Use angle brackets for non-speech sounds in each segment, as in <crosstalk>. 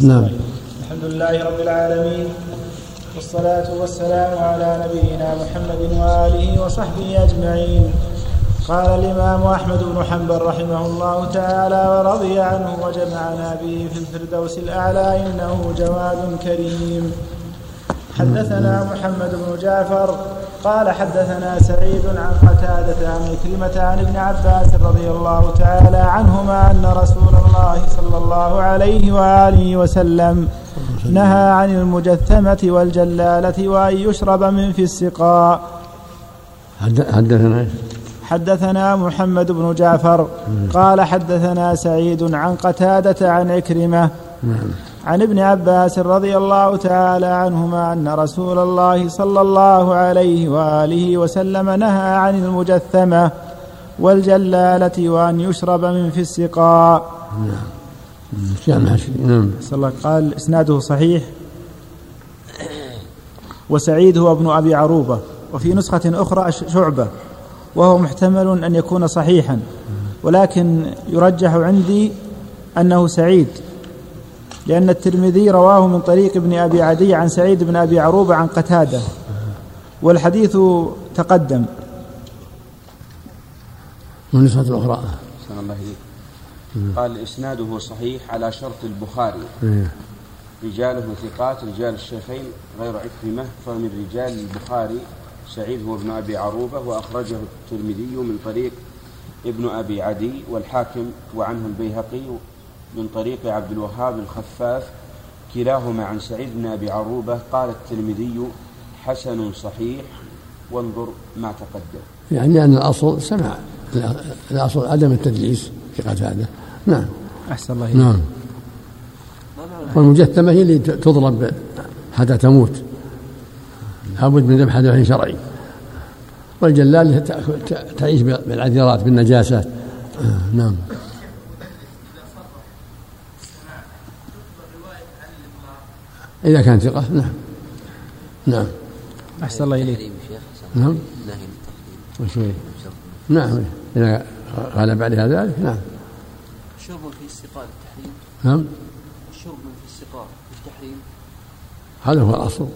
نعم. الحمد لله رب العالمين والصلاة والسلام على نبينا محمد وآله وصحبه أجمعين. قال الإمام أحمد بن حنبل رحمه الله تعالى ورضي عنه وجمعنا به في الفردوس الأعلى إنه جواد كريم. حدثنا محمد بن جعفر قال حدثنا سعيد عن قتادة عن كلمة عن ابن عباس رضي الله تعالى عنهما أن رسول الله صلى الله عليه وآله وسلم نهى عن المجثمة والجلالة وأن يشرب من في السقاء. حدثنا حدثنا محمد بن جعفر قال حدثنا سعيد عن قتادة عن عكرمة نعم. عن ابن عباس رضي الله تعالى عنهما أن رسول الله صلى الله عليه وآله وسلم نهى عن المجثمة والجلالة وأن يشرب من في السقاء. نعم نعم الله قال إسناده صحيح. وسعيد هو ابن أبي عروبة. وفي نسخة أخرى شعبة. وهو محتمل أن يكون صحيحا. ولكن يرجح عندي أنه سعيد. لأن الترمذي رواه من طريق ابن أبي عدي عن سعيد بن أبي عروبة عن قتادة. والحديث تقدم. والنسخة الأخرى. الله قال إسناده صحيح على شرط البخاري. إيه. رجاله ثقات رجال الشيخين غير عكرمة فمن رجال البخاري. سعيد هو ابن أبي عروبة وأخرجه الترمذي من طريق ابن أبي عدي والحاكم وعنه البيهقي من طريق عبد الوهاب الخفاف كلاهما عن سعيد بن أبي عروبة قال الترمذي حسن صحيح وانظر ما تقدم. يعني أن الأصل سمع الأصل عدم التدليس في قتادة نعم. أحسن الله نعم. والمجثمة هي اللي تضرب حتى تموت. لابد من ذبح ذبح شرعي. والجلال تعيش بالعذرات بالنجاسات آه، نعم. إذا كان ثقة نعم. نعم. أحسن الله إليك. نعم. نعم. إذا غلب عليها ذلك نعم. شرب في السقاء التحريم. نعم. شرب في السقاء التحريم. هذا هو الأصل.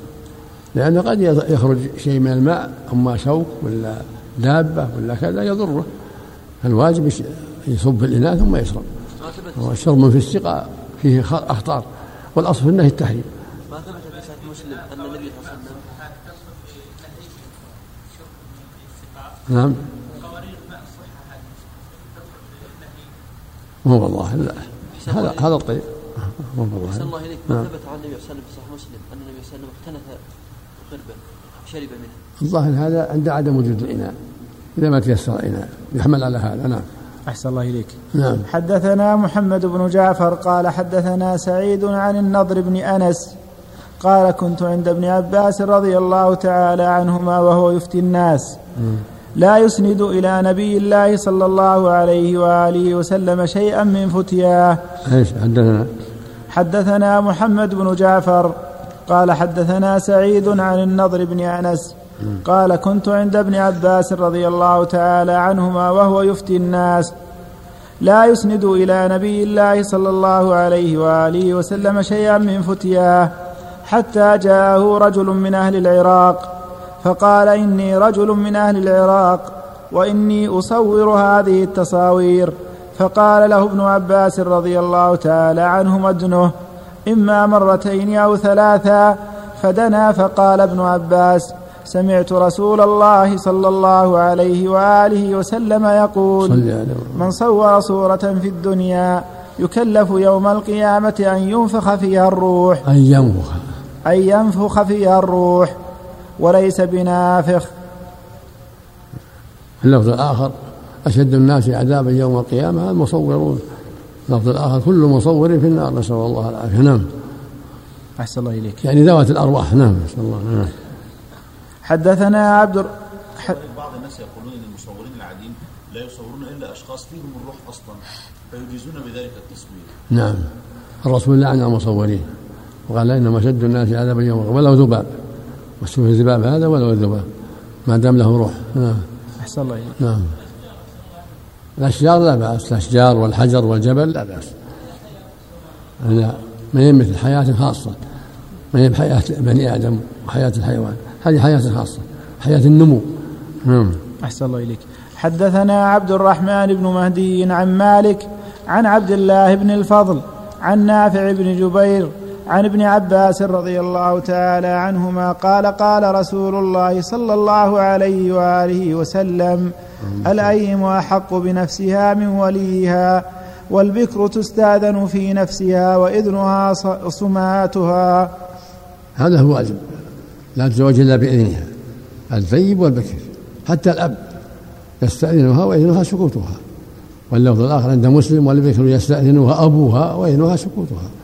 لأن قد يخرج شيء من الماء أما شوك ولا دابة ولا كذا يضره. الواجب يصب في الإناء ثم يشرب. والشرب في السقاء فيه أخطار. والأصل في النهي التحريم. في صحيح مسلم أن النبي صلى الله عليه وسلم نعم. مو والله لا. هذا هذا الطريق. مو والله. أحسن الله إليك. ما نعم. ثبت عن النبي صلى الله عليه وسلم في صحيح مسلم أن النبي صلى الله عليه وسلم اقتنث قربا شرب منه الظاهر هذا عند عدم وجود الإناء. إذا ما تيسر الإناء يحمل على هذا. نعم. أحسن الله إليك. نعم. حدثنا محمد بن جعفر قال حدثنا سعيد عن النضر بن أنس قال كنت عند ابن عباس رضي الله تعالى عنهما وهو يفتي الناس. لا يسند إلى نبي الله صلى الله عليه وآله وسلم شيئا من فتياه إيش حدثنا؟ حدثنا محمد بن جعفر قال حدثنا سعيد عن النضر بن أنس قال كنت عند ابن عباس رضي الله تعالى عنهما وهو يفتي الناس. لا يسند إلى نبي الله صلى الله عليه وآله وسلم شيئا من فتياه حتى جاءه رجل من أهل العراق فقال إني رجل من أهل العراق وإني أصور هذه التصاوير. فقال له ابن عباس رضي الله تعالى عنهما ادنه إما مرتين أو ثلاثا فدنا فقال ابن عباس سمعت رسول الله صلى الله عليه وآله وسلم يقول من صور صورة في الدنيا يكلف يوم القيامة أن ينفخ فيها الروح. أن ينفخ. أن ينفخ فيها الروح وليس بنافخ. اللفظ الآخر أشد الناس عذابا يوم القيامة المصورون. اللفظ الآخر كل مصور في النار نسأل الله العافية. نعم. أحسن الله إليك. يعني ذوات الأرواح. نعم نسأل الله نعم. حدثنا عبد حد... بعض الناس يقولون إن المصورين العاديين لا يصورون إلا أشخاص فيهم الروح أصلا فيجيزون بذلك التصوير. نعم. الرسول لعن المصورين. وقال إنما شد الناس عذابا يوم ولو ذباب. والسوء الذباب هذا ولو الذباب ما دام له روح. نعم. أحسن الله إليك. نعم. الأشجار لا بأس. الأشجار والحجر والجبل لا بأس. لا. ما هي مثل حياة خاصة ما هي بحياة بني آدم وحياة الحيوان. هذه حياة خاصة. حياة النمو. نعم. أحسن الله إليك. حدثنا عبد الرحمن بن مهدي عن مالك عن عبد الله بن الفضل عن نافع بن جبير عن ابن عباس رضي الله تعالى عنهما قال قال رسول الله صلى الله عليه وآله وسلم الأيم أحق بنفسها من وليها والبكر تستاذن في نفسها وإذنها صماتها. هذا هو الواجب لا تزوج إلا بإذنها الثيب والبكر حتى الأب يستأذنها وإذنها سكوتها واللفظ الآخر عند مسلم والبكر يستأذنها أبوها وإذنها سكوتها.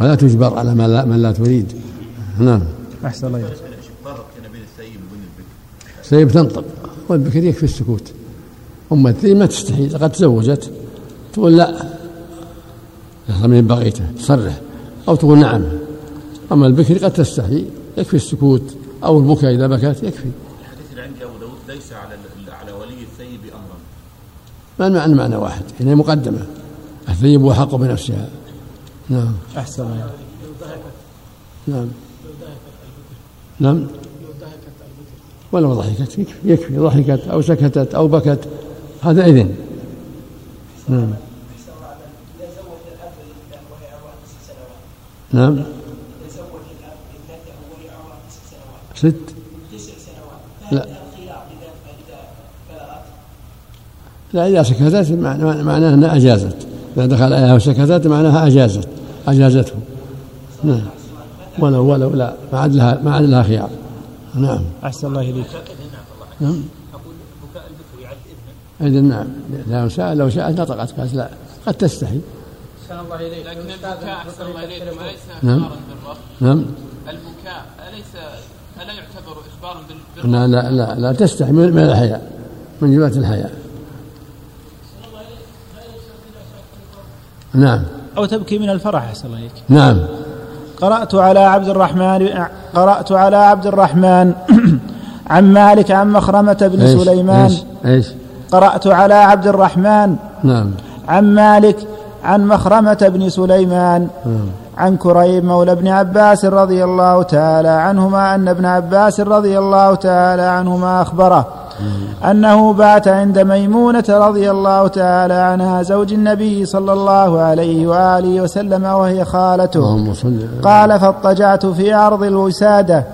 ولا تجبر على من لا, من لا تريد. نعم. أحسن الله فرق بين الثيب وبين البكر الثيب تنطق. والبكر يكفي السكوت. أما الثيب ما تستحي قد تزوجت تقول لا. من بغيته. تصرح. أو تقول نعم. أما البكر قد تستحي يكفي السكوت. أو البكاء إذا بكت يكفي. الحديث اللي عندي أبو داود ليس على على ولي الثيب أمرا. ما المعنى معنى واحد؟ هي مقدمة. الثيب هو حق بنفسها. نعم. أحسن الله. نعم. نعم. ولو ضحكت يكفي, يكفي. ضحكت أو سكتت أو بكت هذا إذن. نعم. نعم. ست. لا. لا إذا سكتت معناه أنها أجازت. إذا دخل عليها وسكتت معناها أجازت. أجازته. نعم. ولو ولو لا ما عاد لها ما عاد لها خيار. نعم. أحسن الله إليك. نعم. إذن نعم. لو شاء لو شاءت نطقت قالت لا. قد تستحي. أحسن الله إليك. لكن البكاء أحسن الله إليك. أليس نعم. نعم. البكاء أليس ألا يعتبر إخبارا بالرب؟ لا لا لا, لا. تستحي. من من الحياء؟ من جملة الحياء. نعم. أو تبكي من الفرح أحسن الله إليك. نعم. قرأت على عبد الرحمن قرأت على عبد الرحمن <clears throat> عن مالك عن مخرمة بن إيش سليمان. إيش إيش؟ قرأت على عبد الرحمن نعم. عن مالك عن مخرمة بن سليمان. نعم. عن كريب مولى ابن عباس رضي الله تعالى عنهما أن ابن عباس رضي الله تعالى عنهما أخبره. أنه بات عند ميمونة رضي الله تعالى عنها زوج النبي صلى الله عليه وآله وسلم وهي خالته. قال فاضطجعت في عرض الوسادة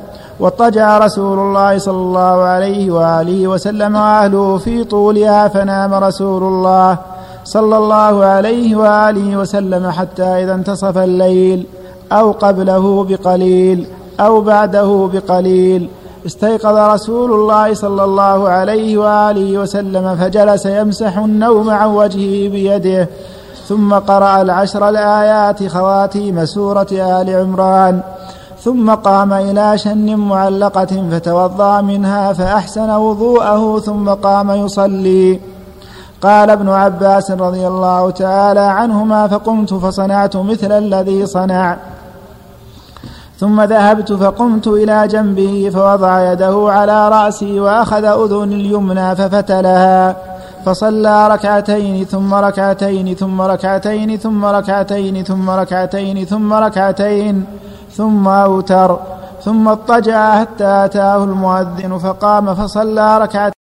واضطجع رسول الله صلى الله عليه وآله وسلم وأهله في طولها فنام رسول الله صلى الله عليه وآله وسلم حتى إذا انتصف الليل أو قبله بقليل أو بعده بقليل استيقظ رسول الله صلى الله عليه وآله وسلم فجلس يمسح النوم عن وجهه بيده ثم قرأ العشر الآيات خواتيم سورة آل عمران ثم قام إلى شن معلقة فتوضأ منها فأحسن وضوءه ثم قام يصلي. قال ابن عباس رضي الله تعالى عنهما فقمت فصنعت مثل الذي صنع. ثم ذهبت فقمت إلى جنبه فوضع يده على رأسي وأخذ أذن اليمنى ففتلها فصلى ركعتين ثم ركعتين ثم ركعتين ثم ركعتين ثم ركعتين ثم ركعتين ثم أوتر ثم اضطجع حتى أتاه المؤذن فقام فصلى ركعتين